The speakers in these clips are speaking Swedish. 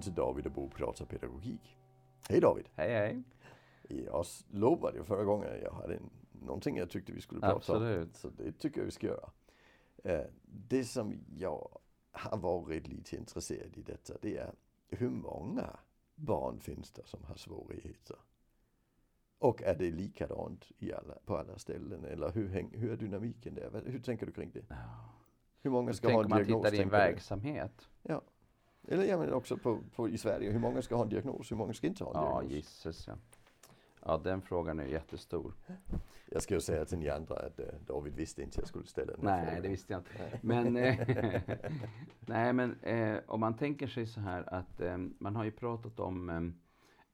välkommen till David och Bo pratar pedagogik. Hej David! Hej hej! Jag lovade ju förra gången jag hade någonting jag tyckte vi skulle prata Absolut. om. Så det tycker jag vi ska göra. Eh, det som jag har varit lite intresserad i detta det är hur många barn finns det som har svårigheter? Och är det likadant i alla, på alla ställen eller hur, häng, hur är dynamiken där? Hur tänker du kring det? Hur många ska ha en om man diagnos? tittar i en tänker verksamhet. Ja. Eller ja, men också på, på, i Sverige, hur många ska ha en diagnos? Hur många ska inte ha en Ja, diagnos? gisses ja. Ja, den frågan är jättestor. Jag ska ju säga till ni andra att eh, David visste inte jag skulle ställa den Nej, frågan. det visste jag inte. Men, eh, nej, men eh, om man tänker sig så här att eh, man har ju pratat om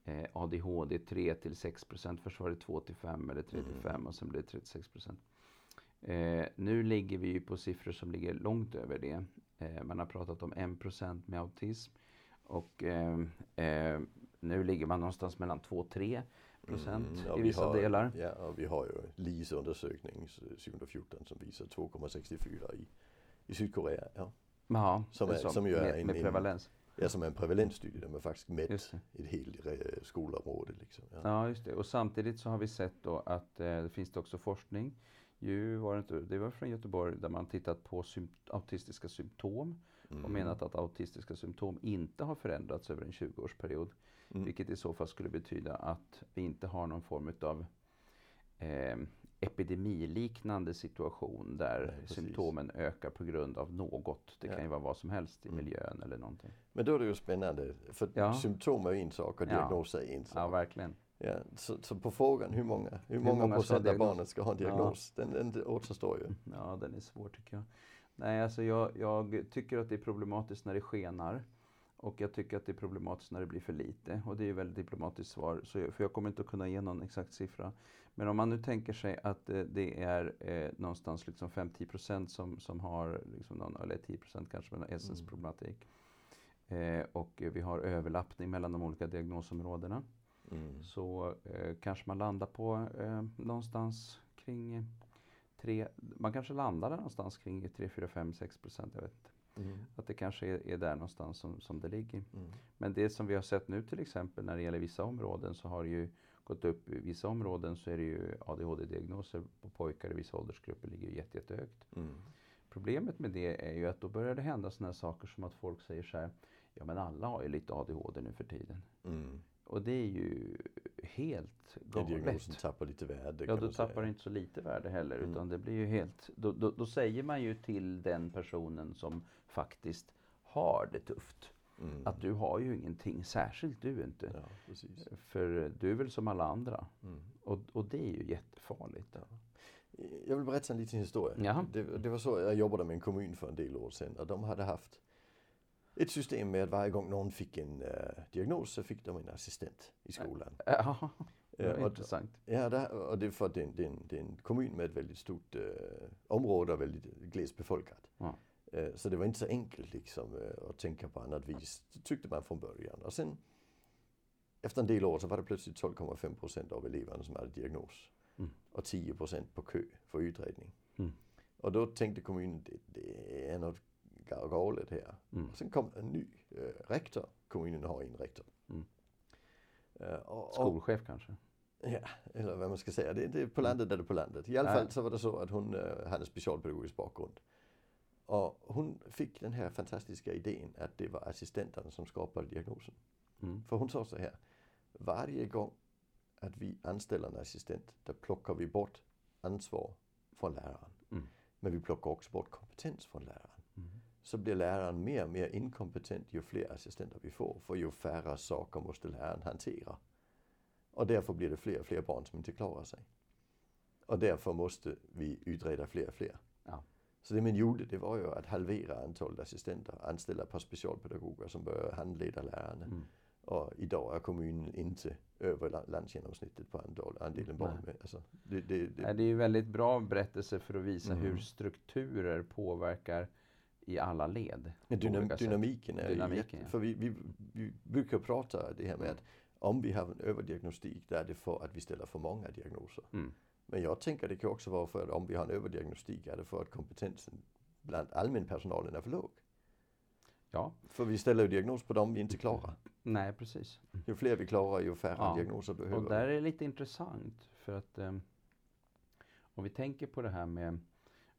eh, ADHD 3 till 6 procent. Först var det 2 till 5 eller 3 till 5 och sen blev det 36 procent. Eh, nu ligger vi ju på siffror som ligger långt över det. Eh, man har pratat om 1 procent med autism. Och eh, eh, nu ligger man någonstans mellan 2 och 3 procent Mm, och i vi vissa har, delar. Ja, och vi har ju LIS undersökning s- 2014 som visar 2,64 i, i Sydkorea. Ja. Ja, Som är- så, som ju är med, en- med en- prevalens. ja, som är en prevalensstudie där man faktiskt mätt ett helt eh, skolområde. Liksom. Ja. Ja, just det. Och samtidigt så har vi sett då att eh, det finns det också forskning. Ju var det, inte, det var från Göteborg där man tittat på sym- autistiska symptom Mm. och menat att autistiska symptom inte har förändrats över en 20-årsperiod. Mm. Vilket i så fall skulle betyda att vi inte har någon form av eh, epidemiliknande situation där Nej, symptomen ökar på grund av något. Det Ja. kan ju vara vad som helst i Mm. miljön eller någonting. Men då är det ju spännande, för Ja. symptom är en sak och Ja. diagnos är en Ja, sak. verkligen. Ja, så, så på frågan hur många, hur många, många ha procent av barnen ska ha en diagnos, den, den återstår ju. Ja, den är svår tycker jag. Nej, alltså jag, jag tycker att det är problematiskt när det skenar. Och jag tycker att det är problematiskt när det blir för lite. Och det är ju väldigt diplomatiskt svar. Så jag, för jag kommer inte att kunna ge någon exakt siffra. Men om man nu tänker sig att eh, det är eh, någonstans liksom 5-10% som, som har, liksom någon, eller 10% kanske, med essens Mm. Eh, och vi har överlappning mellan de olika diagnosområdena. Mm. Så eh, kanske man landar på eh, någonstans kring eh, tre, man kanske landar någonstans kring 3, 4, 5, 6 procent. Jag vet inte. Mm. Att det kanske är, är där någonstans som, som det ligger. Mm. Men det som vi har sett nu till exempel när det gäller vissa områden så har det ju gått upp. I vissa områden så är det ju ADHD-diagnoser på pojkar i vissa åldersgrupper ligger ju jätte, jättehögt. Mm. Problemet med det är ju att då börjar det hända sådana saker som att folk säger så här. Ja men alla har ju lite ADHD nu för tiden. Mm. Och det är ju helt Ja, diagnosen galet. tappar lite värde Ja, då tappar det inte så lite värde heller. Mm. Utan det blir ju helt, då, då, då säger man ju till den personen som faktiskt har det tufft. Mm. Att du har ju ingenting, särskilt du inte. Ja, precis. För du är väl som alla andra. Mm. Och, och det är ju jättefarligt. Ja. Jag vill berätta en liten historia. Det, det var så, jag jobbade med en kommun för en del år sedan och de hade haft ett system med att varje gång någon fick en eh, diagnos så fick de en assistent i skolan. Ja, det Ja, var intressant. Ja, det, och det är för att det är, en, det, är en, det kommun med ett väldigt stort eh, område och väldigt glest befolkat. Ja. Så det var inte så enkelt liksom att tänka på annat vis, tyckte man från början. Och sen efter en del år så var det plötsligt 12,5 procent av eleverna som hade diagnos. Mm. Och 10 procent på kö för utredning. Mm. Och då tänkte kommunen, det, det är något galet här. Mm. Och sen kom en ny eh, rektor, kommunen har en rektor. Mm. Eh, och, och, Skolchef kanske. Ja, eller vad man ska säga. Det, det är på landet där det är på landet. I alla fall så var det så att hon eh, hade en specialpedagogisk bakgrund. Och hon fick den här fantastiska idén att det var assistenterna som skapade diagnosen. Mm. För hon sa så här. Varje gång att vi anställer en assistent, då plockar vi bort ansvar från läraren. Mm. Men vi plockar också bort kompetens från läraren. Så blir läraren mer och mer inkompetent ju fler assistenter vi får. För ju färre saker måste läraren hantera. Och därför blir det fler och fler barn som inte klarar sig. Och därför måste vi utreda fler och fler. Ja. Så det man gjorde det var ju att halvera antalet assistenter, anställa ett par specialpedagoger som börjar handleda lärarna. Mm. Och idag är kommunen inte över la- landsgenomsnittet på andel, andelen barn. Med. Alltså, det, det, det, Det är ju väldigt bra berättelse för att visa Mm. hur strukturer påverkar i alla led. Dynam, dynamiken är Dynamiken, ja. För vi, vi, vi brukar prata det här med att om vi har en överdiagnostik, då är det för att vi ställer för många diagnoser. Mm. Men jag tänker det kan också vara för att om vi har en överdiagnostik, är det för att kompetensen bland allmänpersonalen är för låg. Ja, För vi ställer ju diagnos på dem vi inte klarar. nej precis. Ju fler vi klarar, ju färre Ja. diagnoser behöver Och där är det lite intressant för att eh, om vi tänker på det här med,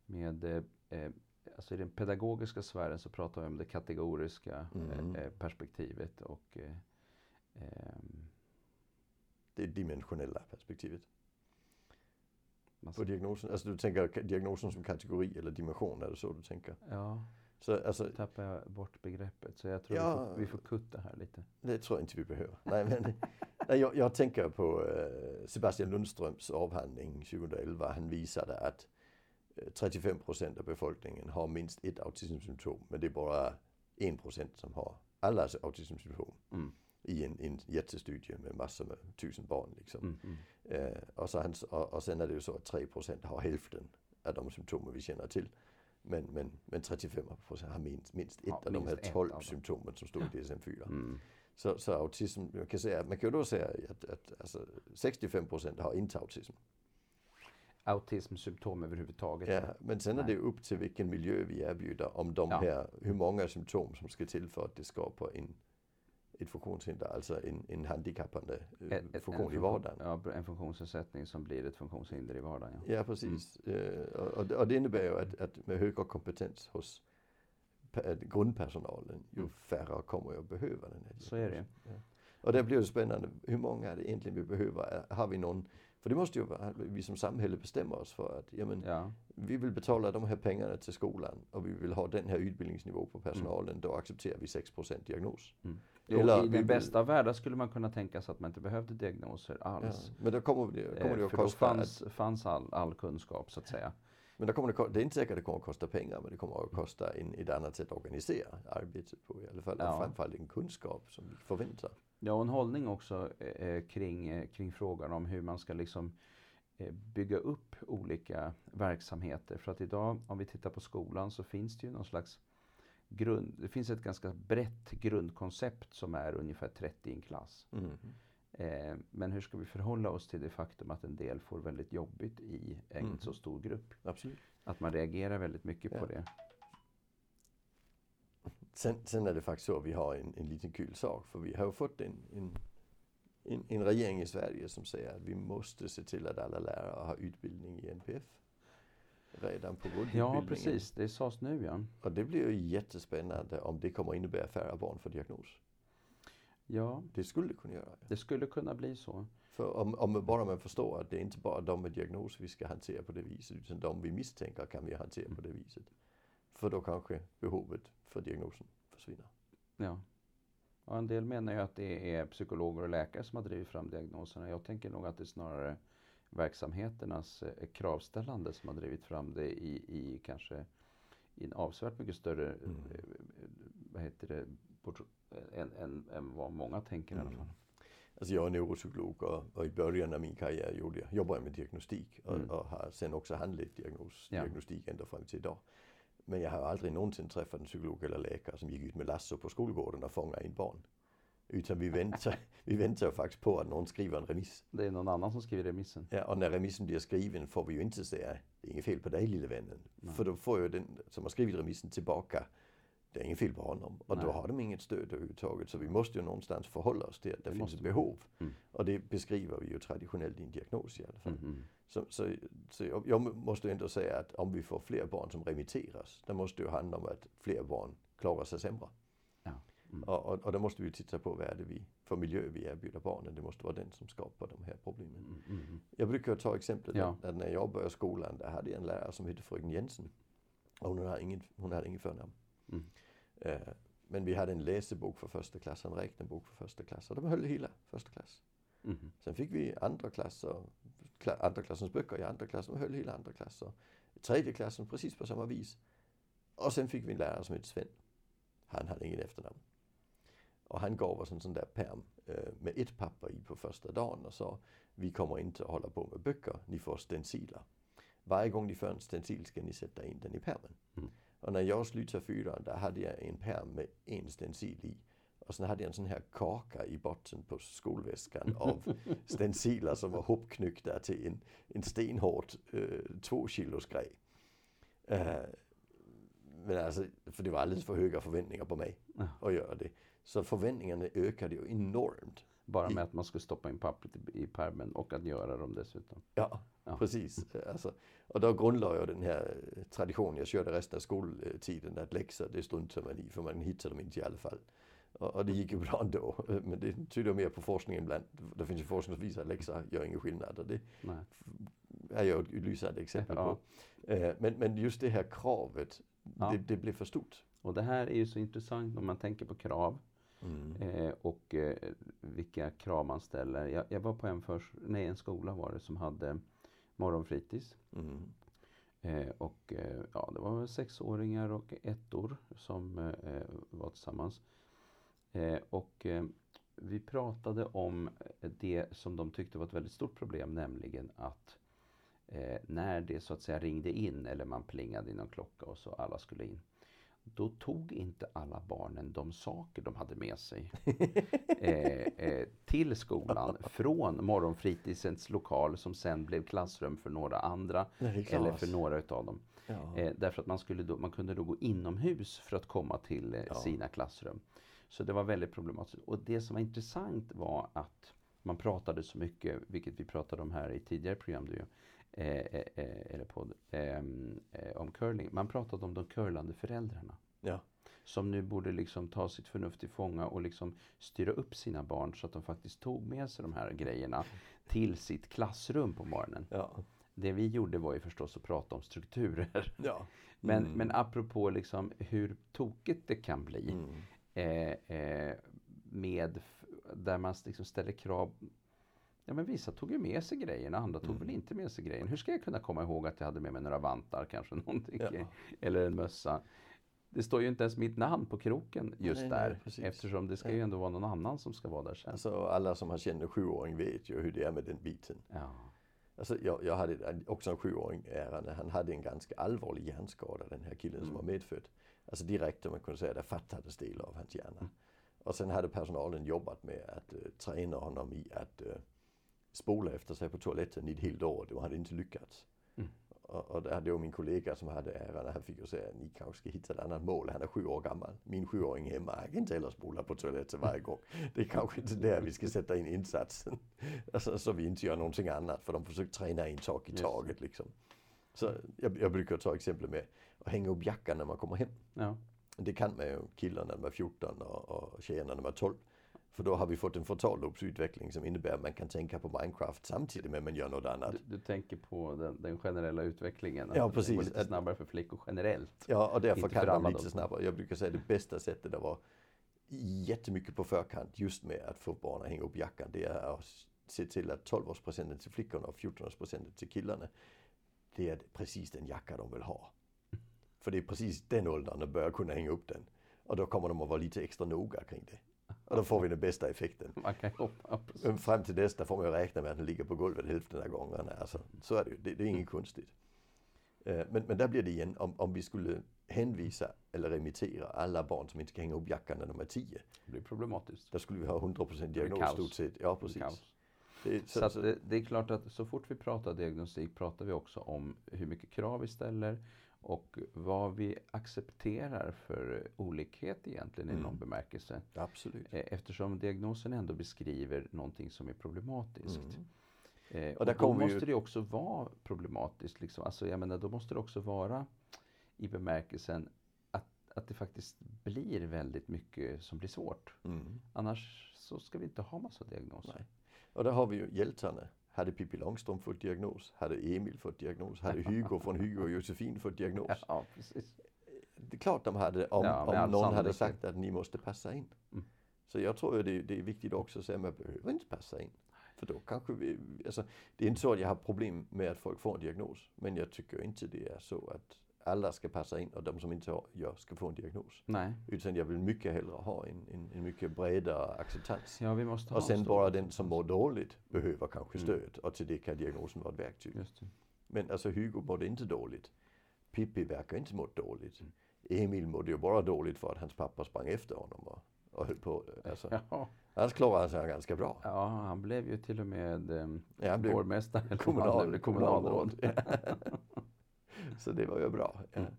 med eh, eh, alltså i den pedagogiska sfären så pratar vi om det kategoriska Mm. eh, eh, perspektivet och eh, ehm, Det dimensionella perspektivet. man På diagnosen, alltså du tänker diagnosen som kategori eller dimension, är det så du tänker? Ja, Så alltså, tappar jag bort begreppet. Så jag tror Ja. vi, får, vi får kutta här lite. det tror jag inte vi behöver. Nej, men, nej, jag, jag tänker på eh, Sebastian Lundströms avhandling 2011. Han visade att 35 procent av befolkningen har minst ett autismsymptom, men det är bara 1 procent som har alla autismsymptom Mm. i en, en jättestudie med massor med tusen barn. Liksom. Mm, mm. Eh, och, så han, och, och sen är det ju så att 3 procent har hälften av de symptomer vi känner till. Men, men, men 35 procent har minst, minst ett Ja, av de minst här ett 12 av dem. symptomen som står i DSM-4. Mm. Så, så autism, man kan, säga, man kan ju då säga att, att alltså 65 procent har inte autism. Autismsymptom överhuvudtaget. Ja, men sen är det upp till vilken miljö vi erbjuder om de Ja. här, hur många symptom som ska till för att det skapar en, ett funktionshinder, alltså en, en handikappande eh, Ett- funktion en i vardagen. Ja, en funktionsnedsättning som blir ett funktionshinder i vardagen. Ja. Ja, precis. Eh, och, och det- det innebär ju att, att med högre kompetens hos pe- grundpersonalen, ju Mm. färre kommer ju att behöva den här Så är det. diagnosen. Och där blir det spännande, hur många är det egentligen vi behöver? Har vi någon, för det måste ju vara, vi som samhälle bestämmer oss för att ja, men, Ja. vi vill betala de här pengarna till skolan och vi vill ha den här utbildningsnivå på personalen, då accepterar vi 6 diagnos. Jo, Eller I den vill- bästa av världar skulle man kunna tänka sig att man inte behövde diagnoser Ja, alls. men då kommer det, kommer det Eh, att för då kosta, fanns, fanns all, all kunskap så att säga. men då kommer det, det är inte säkert att det kommer att kosta pengar, men det kommer att kosta en, ett annat sätt att organisera arbetet på i alla fall. Ja. Och framförallt en kunskap som vi förväntar. Ja, och en hållning också eh, kring, eh, kring frågan om hur man ska liksom eh, bygga upp olika verksamheter. För att idag, om vi tittar på skolan, så finns det ju någon slags grund, det finns ett ganska brett grundkoncept som är ungefär 30 i en klass. Mm. Eh, men hur ska vi förhålla oss till det faktum att en del får väldigt jobbigt i en Mm. så stor grupp? Absolut. Att man reagerar väldigt mycket Ja. på det. Sen, sen är det faktiskt så att vi har en, en liten kul sak, för vi har ju fått en, en, en, en regering i Sverige som säger att vi måste se till att alla lärare har utbildning i NPF. Redan på grundutbildningen. Ja, precis. Det sades nu ja. Och det blir ju jättespännande om det kommer innebära färre barn för diagnos. Ja, Det skulle kunna göra det. det skulle kunna bli så. För om, om bara man förstår att det är inte bara de med diagnos vi ska hantera på det viset, utan de vi misstänker kan vi hantera på det viset. För då kanske behovet för diagnosen försvinner. Ja. Och en del menar ju att det är psykologer och läkare som har drivit fram diagnoserna. Jag tänker nog att det är snarare verksamheternas eh, kravställande som har drivit fram det i, i kanske i en avsevärt mycket större, Mm. eh, vad heter det, port- än, än, än vad många tänker i alla Mm. fall. Alltså jag är neuropsykolog och, och i början av min karriär gjorde jag, jobbade jag med diagnostik och, Mm. och har sen också handlett diagnos, Ja. diagnostik ända fram till idag. Men jag har aldrig någonsin träffat en psykolog eller läkare som gick ut med lasso på skolgården och fångade in barn. Utan vi väntar, vi väntar faktiskt på att någon skriver en remiss. Det är någon annan som skriver remissen. Ja, och när remissen blir skriven får vi ju inte säga det är inget fel på dig lille vännen. Nej. För då får ju den som har skrivit remissen tillbaka det är inget fel på honom. Och då Nej. har de inget stöd överhuvudtaget. Så vi måste ju någonstans förhålla oss till att det, Det finns ett behov. Mm. Och det beskriver vi ju traditionellt i en diagnos i alla fall. Mm, mm. Så, så, så jag, jag måste ändå säga att om vi får fler barn som remitteras, det måste ju handla om att fler barn klarar sig sämre. Ja. Mm. Och, och, och då måste vi titta på vad är det vi, för miljö vi erbjuder barnen. Det måste vara den som skapar de här problemen. Mm, mm. Jag brukar ta exemplet Ja. att, när jag började skolan, där hade jag en lärare som hette fröken Jensen. Och hon hade ingen, hon hade ingen förnamn. Mm. Eh, men vi hade en läsebok för första klass, en räknebok för första klass. Och de höll hela första klass. Mm. Sen fick vi andra klasser, kla, andra klassens böcker i andra klass, de höll hela andra klasser. Tredje klassen precis på samma vis. Och sen fick vi en lärare som hette Sven. Han hade ingen efternamn. Och han gav oss en sån där pärm eh, med ett papper i på första dagen och sa vi kommer inte att hålla på med böcker, ni får stenciler. Varje gång ni får en stencil ska ni sätta in den i pärmen. Mm. Och när jag slutade fyran, där hade jag en pärm med en stencil i. Och sen hade jag en sån här kaka i botten på skolväskan av stenciler som var hopknyckta till en, en stenhård eh, två kilos grej. Eh, men alltså, för det var alldeles för höga förväntningar på mig att göra det. Så förväntningarna ökade ju enormt. Bara med att man skulle stoppa in pappret i, i pärmen och att göra dem dessutom. Ja, Ja. precis. Alltså, och då grundlade jag den här traditionen jag körde resten av skoltiden att läxor det struntar man i för man hittar dem inte i alla fall. Och, och det gick ju bra ändå. Men det tyder mer på forskningen ibland. Det finns ju forskning som visar att läxor gör ingen skillnad. Och det Nej. är jag ett lysande exempel Ja. på. Eh, Men, men just det här kravet, Ja. det, det blev för stort. Och det här är ju så intressant om man tänker på krav eh, och eh, vilka krav man ställer. Jag, jag var på en, förs- nej, en skola var det som hade morgonfritids. Mm. Eh, och ja, det var sexåringar och ettor som var tillsammans. Och vi pratade om det som de tyckte var ett väldigt stort problem, nämligen att när det så att säga ringde in eller man plingade i någon klocka och så alla skulle in. Då tog inte alla barnen de saker de hade med sig eh, eh, till skolan från morgonfritidsens lokal som sen blev klassrum för några andra eller för några utav dem. Ja. Eh, därför att man, skulle då, man kunde då gå inomhus för att komma till eh, Ja. sina klassrum. Så det var väldigt problematiskt. Och det som var intressant var att man pratade så mycket, vilket vi pratade om här i tidigare program, eh, eh, eh, eller podd, ehm, eh, om curling. Man pratade om de curlande föräldrarna. Ja. Som nu borde liksom ta sitt förnuft i fånga och liksom styra upp sina barn så att de faktiskt tog med sig de här grejerna till sitt klassrum på morgonen. Ja. Det vi gjorde var ju förstås att prata om strukturer. Ja. Men, Mm. men apropå liksom hur tokigt det kan bli Mm. eh, eh, med där man liksom ställer krav. Ja men vissa tog ju med sig grejerna, andra tog Mm. väl inte med sig grejen. Hur ska jag kunna komma ihåg att jag hade med mig några vantar kanske någonting Ja. eller en mössa. Det står ju inte ens mitt namn på kroken just Nej, nej, där precis. eftersom det ska ju ändå vara någon annan som ska vara där sen. Alltså alla som har känt en sjuåring vet ju hur det är med den biten. Ja. Alltså, jag, jag hade också en sjuåring, han hade en ganska allvarlig hjärnskada den här killen som var medfödd. Alltså direkt om man kunde säga, det fattades delar av hans hjärna. Och sen hade personalen jobbat med att uh, träna honom i att uh, spola efter sig på toaletten i ett helt år. De hade inte lyckats. Mm. Och, och det hade ju min kollega som hade äran, han fick ju säga ni kanske ska hitta ett annat mål. Han är sju år gammal. Min sjuåring hemma, han kan inte heller spola på toaletten varje gång. Det är kanske inte där vi ska sätta in insatsen. Alltså, så vi inte gör någonting annat för de försöker träna en sak i det. taget liksom. Så jag, jag brukar ta exempel med att hänga upp jackan när man kommer hem. Ja. Det kan man ju killarna när de är 14 och, och tjejerna när de är 12. För då har vi fått en frontallobsutveckling som innebär att man kan tänka på Minecraft samtidigt med att man gör något annat. Du, du tänker på den, den generella utvecklingen? Ja, att Det precis. går lite snabbare för flickor generellt. Ja, och därför kan alla lite snabbare. Jag brukar säga det bästa sättet att vara jättemycket på förkant just med att få barn att hänga upp jackan. Det är att se till att 12-årsprocenten till flickorna och 14-årsprocenten till killarna. Det är precis den jacka de vill ha. För det är precis den åldern de börjar kunna hänga upp den. Och då kommer de att vara lite extra noga kring det. Och då får vi den bästa effekten. Man kan hoppa. fram till dess, får man räkna med att den ligger på golvet hälften av gångerna. Alltså, så är det ju. Det, det är inget konstigt. Eh, Men, men där blir det igen, om, om vi skulle hänvisa eller remittera alla barn som inte kan hänga upp jackan när de är 10. Det blir problematiskt. Då skulle vi ha 100% diagnos stort sett. Ja, precis. Det, är- Så, så, det, det är klart att så fort vi pratar diagnostik pratar vi också om hur mycket krav vi ställer och vad vi accepterar för olikhet egentligen i Mm. någon bemärkelse. absolut. Eh, Eftersom diagnosen ändå beskriver någonting som är problematiskt. Mm. Eh, Och och då vi ju- måste det också vara problematiskt. Liksom. Alltså, jag menar, då måste det också vara i bemärkelsen att, att det faktiskt blir väldigt mycket som blir svårt. Mm. Annars så ska vi inte ha massa diagnoser. Nej. Och där har vi ju hjältarna. Hade Pippi Långstrump fått diagnos? Hade Emil fått diagnos? Hade Hugo från Hugo och Josefin fått diagnos? Ja, precis. Det är klart de hade om, Ja, om någon hade sagt att ni måste passa in. Mm. Så jag tror det, det är viktigt också att säga att man behöver inte passa in. För då kanske vi, alltså, det är inte så att jag har problem med att folk får en diagnos. Men jag tycker inte det är så att alla ska passa in och de som inte har, gör ska få en diagnos. Nej. Utan jag vill mycket hellre ha en, en, en mycket bredare acceptans. Ja, vi måste ha Och sen bara den som mår dåligt behöver kanske Mm. stöd och till det kan diagnosen vara ett verktyg. Men alltså Hugo mådde inte dåligt. Pippi verkar inte mått dåligt. Mm. Emil mådde ju bara dåligt för att hans pappa sprang efter honom och, och höll på. Alltså, Ja, Annars klarade han sig ganska bra. ja, han blev ju till och med eh, Ja, han blev vårdmästare. kommunal, blev, kommunalråd. Så det var ju bra. Ja. Mm.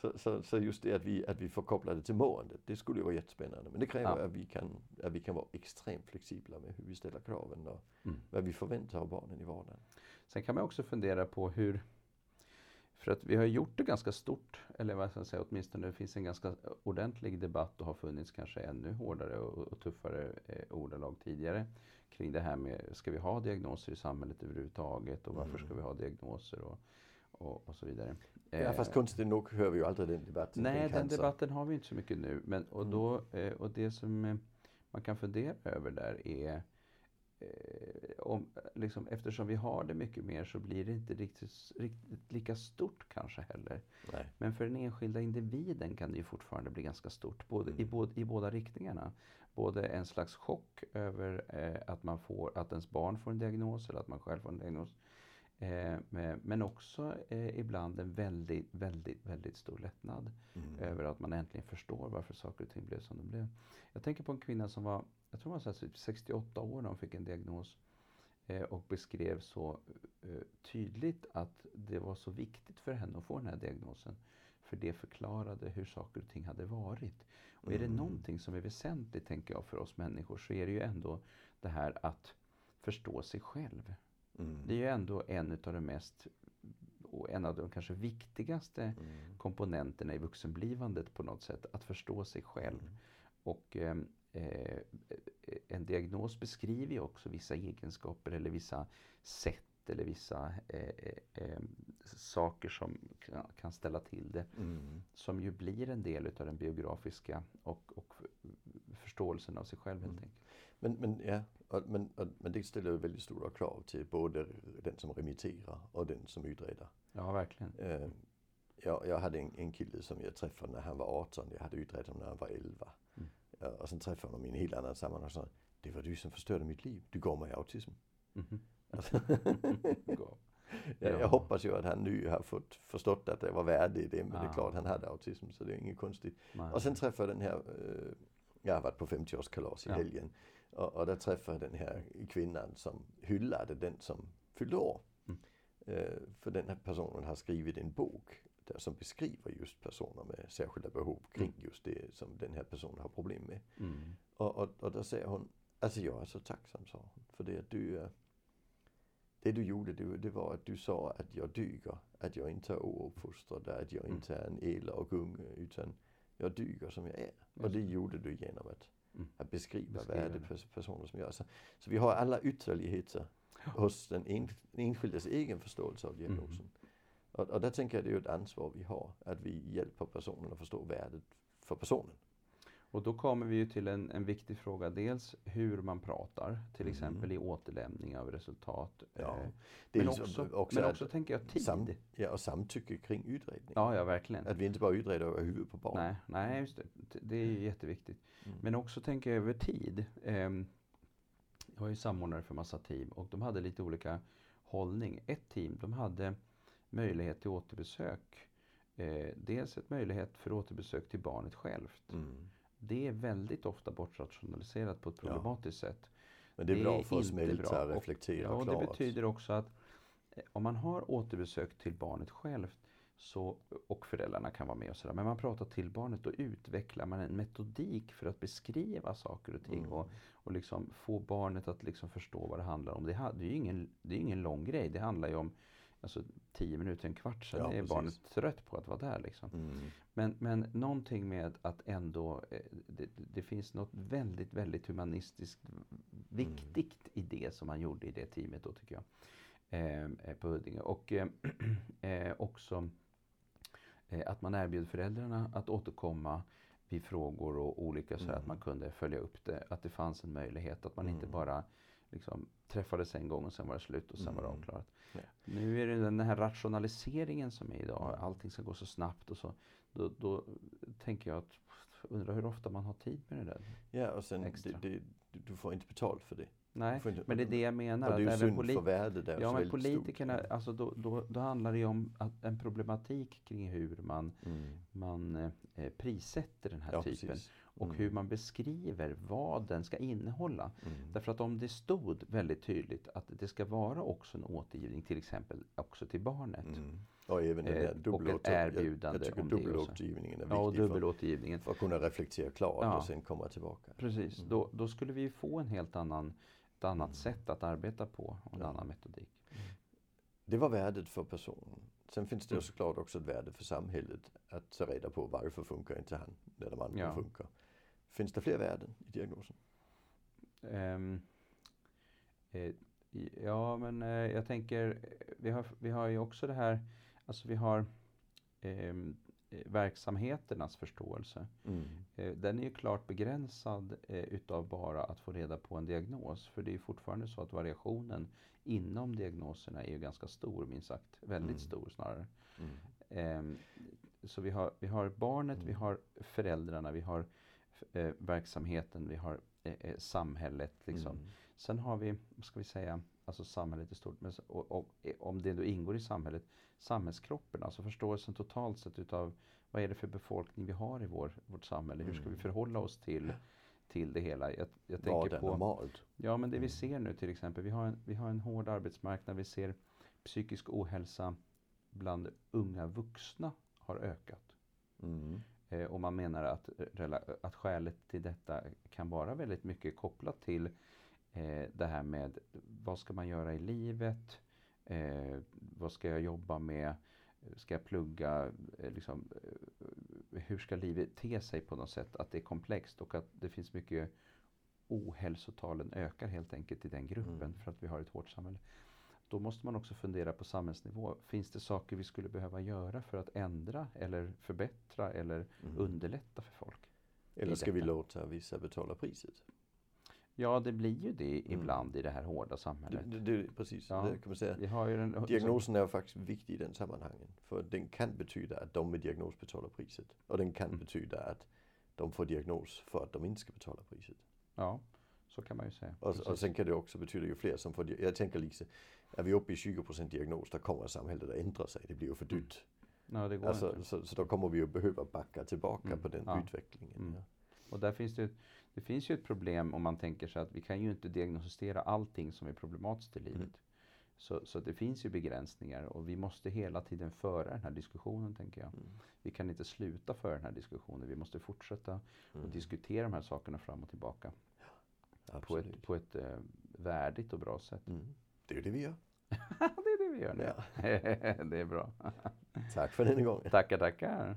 Så, så, så, just det att vi, att vi får koppla det till måendet, det skulle ju vara jättespännande. Men det kräver ja. att, vi kan, att vi kan vara extremt flexibla med hur vi ställer kraven och mm. vad vi förväntar av barnen i vardagen. Sen kan man också fundera på hur för att vi har gjort det ganska stort, eller vad ska jag säga, åtminstone det finns en ganska ordentlig debatt och har funnits kanske ännu hårdare och, och tuffare eh, ordalag tidigare kring det här med, ska vi ha diagnoser i samhället överhuvudtaget och varför mm. ska vi ha diagnoser och, och, och så vidare. Ja, fast konstigt nog hör vi ju aldrig den debatten. Nej, den debatten har vi inte så mycket nu. Men, och, då, mm. och det som eh, man kan fundera över där är eh, om, liksom, eftersom vi har det mycket mer så blir det inte riktigt, riktigt lika stort kanske heller. Nej. Men för den enskilda individen kan det ju fortfarande bli ganska stort, både, mm. i, både, i båda riktningarna. Både en slags chock över eh, att, man får, att ens barn får en diagnos eller att man själv får en diagnos. Eh, men också eh, ibland en väldigt, väldigt, väldigt stor lättnad mm. över att man äntligen förstår varför saker och ting blev som de blev. Jag tänker på en kvinna som var, jag tror hon var 68 år när hon fick en diagnos eh, och beskrev så tydligt att det var så viktigt för henne att få den här diagnosen. För det förklarade hur saker och ting hade varit. Och är det mm. någonting som är väsentligt, tänker jag, för oss människor så är det ju ändå det här att förstå sig själv. Mm. Det är ju ändå en av de mest och en av de kanske viktigaste mm. komponenterna i vuxenblivandet på något sätt. Att förstå sig själv. Mm. Och eh, eh, en diagnos beskriver ju också vissa egenskaper eller vissa sätt eller vissa eh, eh, eh saker som kan ställa till det. Mm. Som ju blir en del utav den biografiska och, och förståelsen av sig själv helt mm. enkelt. Men, men, ja, men, men det ställer väldigt stora krav till både den som remitterar och den som utreder. Ja, verkligen. Eh, jag, jag hade en, en kille som jag träffade när han var 18. Jag hade utrett honom när han var 11. Mm. Ja, och sen träffade jag honom i en helt annan sammanhang och sa Det var du som förstörde mitt liv. Du gav mig autism. Mm -hmm. alltså, jag, jag, hoppas ju att han nu har fått förstått att det var värde i det. Men ja. det är klart han hade autism så det är inget konstigt. Nej. Och sen träffade jag den här eh, jag har varit på 50-årskalas i ja. helgen. Och, och där träffade jag den här kvinnan som hyllade den som fyllde år. Mm. Eh, för den här personen har skrivit en bok där som beskriver just personer med särskilda behov kring mm. just det som den här personen har problem med. Mm. Och, och, och då säger hon, alltså jag är så tacksam sa hon, för det att du det du gjorde det, det var att du sa att jag duger, att jag inte är ouppfostrad, att jag mm. inte är en elak unge utan jag duger som jag är. Och det gjorde du genom att, mm. att beskriva, beskriva vad är det personer som gör. Så, så vi har alla ytterligheter ja. hos den, en, den enskildes egen förståelse av diagnosen. Mm. Och, och där tänker jag det är ett ansvar vi har, att vi hjälper personen att förstå värdet för personen. Och då kommer vi ju till en, en viktig fråga. Dels hur man pratar, till mm. exempel i återlämning av resultat. Ja, eh, men också, också, men också tänker jag tid. Sam, ja, och samtycke kring utredning. Ja, ja, verkligen. Att vi inte bara utreder över huvudet på barn. Nej, nej just det. Det är ju jätteviktigt. Mm. Men också tänker jag över tid. Ehm, jag var ju samordnare för massa team och de hade lite olika hållning. Ett team, de hade möjlighet till återbesök. Eh, dels ett möjlighet för återbesök till barnet självt. Mm. Det är väldigt ofta bortrationaliserat på ett problematiskt ja. sätt. Men det är, det bra för oss militära att reflektera och, ja, Det betyder också att eh, om man har återbesök till barnet självt så, och föräldrarna kan vara med och sådär. Men man pratar till barnet och utvecklar man en metodik för att beskriva saker och ting. Mm. Och, och liksom få barnet att liksom förstå vad det handlar om. Det, det är ju ingen, det är ingen lång grej. Det handlar ju om alltså, tio minuter, en kvart sen ja, är precis. barnet trött på att vara där. Liksom. Mm. Men, men någonting med att ändå, eh, det, det, finns något väldigt, väldigt humanistiskt viktigt mm. i det som man gjorde i det teamet då tycker jag. Eh, eh på Huddinge. Och eh, eh, också eh, att man erbjöd föräldrarna att återkomma vid frågor och olika så mm. att man kunde följa upp det. Att det fanns en möjlighet att man inte mm. bara liksom, träffades en gång och sen var det slut och sen mm. var det mm. avklarat. Ja. Nu är det den här rationaliseringen som är idag. Allting ska gå så snabbt och så. Då, då tänker jag att undrar hur ofta man har tid med det där. Ja och sen det, det, du får inte betalt för det. Nej, inte, men det är det jag menar. Och det är ju synd för värde där. Ja, men politikerna, stort. alltså då, då, då handlar det ju om att, en problematik kring hur man, mm. man eh, prissätter den här ja, typen. Precis. Och Mm. hur man beskriver vad den ska innehålla. Mm. Därför att om det stod väldigt tydligt att det ska vara också en återgivning, till exempel också till barnet. Mm. Och även den Eh, där och ett dubbelåter- jag, erbjudande jag tycker dubbelåtergivningen är Ja, viktig för, dubbelåtergivningen. för att kunna reflektera klart Ja. och sen komma tillbaka. Precis, Mm. då, då skulle vi få en helt annan, ett annat Mm. sätt att arbeta på och en Ja. annan metodik. Det var värdet för personen. Sen finns det Mm. såklart också ett värde för samhället att ta reda på varför funkar inte han när de andra Ja. funkar. Finns det fler värden i diagnosen? Ehm, eh, ja, men eh, jag tänker, vi har, vi har ju också det här, alltså vi har ehm, eh, verksamheternas förståelse. Mm. Eh, Den är ju klart begränsad eh, utav bara att få reda på en diagnos. För det är ju fortfarande så att variationen inom diagnoserna är ju ganska stor, minst sagt. Väldigt Mm. stor snarare. Mm. Ehm, så vi har, vi har barnet, vi Mm. har föräldrarna, vi har eh, verksamheten, vi har eh, eh, samhället. Liksom. Mm. Sen har vi, vad ska vi säga, alltså samhället i stort. Men, och, och, eh, om det då ingår i samhället, samhällskroppen, alltså förståelsen totalt sett utav vad är det för befolkning vi har i vår, vårt samhälle? Hur ska vi Mm. förhålla oss till, till det hela? Jag, jag Vad tänker på, normalt? ja men det vi Mm. ser nu till exempel, vi har, en, vi har en hård arbetsmarknad, vi ser psykisk ohälsa bland unga vuxna har ökat. Mm. Eh, och man menar att, eh, att skälet till detta kan vara väldigt mycket kopplat till eh, det här med vad ska man göra i livet? Vad ska jag jobba med? Ska jag plugga? Liksom, hur ska livet te sig på något sätt? Att det är komplext och att det finns mycket ohälsotalen ökar helt enkelt i den gruppen Mm. för att vi har ett hårt samhälle. Då måste man också fundera på samhällsnivå. Finns det saker vi skulle behöva göra för att ändra eller förbättra eller Mm. underlätta för folk? Eller ska vi låta vissa betala priset? Ja, det blir ju det Mm. ibland i det här hårda samhället. det, det, precis, Ja. det kan man säga. Vi har ju den, Diagnosen är faktiskt viktig i den sammanhangen. För den kan betyda att de med diagnos betalar priset. Och den kan Mm. betyda att de får diagnos för att de inte ska betala priset. Ja, så kan man ju säga. Och, och sen kan det också betyda ju fler som får Jag tänker liksom, är vi uppe i 20% diagnos, då kommer samhället att ändra sig. Det blir ju för dyrt. Ja, det går Alltså, så, så då kommer vi att behöva backa tillbaka Mm, på den ja. utvecklingen. Mm. Ja. Och där finns det, det finns ju ett problem om man tänker sig att vi kan ju inte diagnostisera allting som är problematiskt i livet. Mm. Så, så det finns ju begränsningar och vi måste hela tiden föra den här diskussionen tänker jag. Mm. Vi kan inte sluta föra den här diskussionen. Vi måste fortsätta Mm. och diskutera de här sakerna fram och tillbaka. På ett, på ett eh, värdigt och bra sätt. Mm. Det är det vi gör. det är det vi gör nu. Ja. det är bra. Tack för den gången. Tackar, tackar.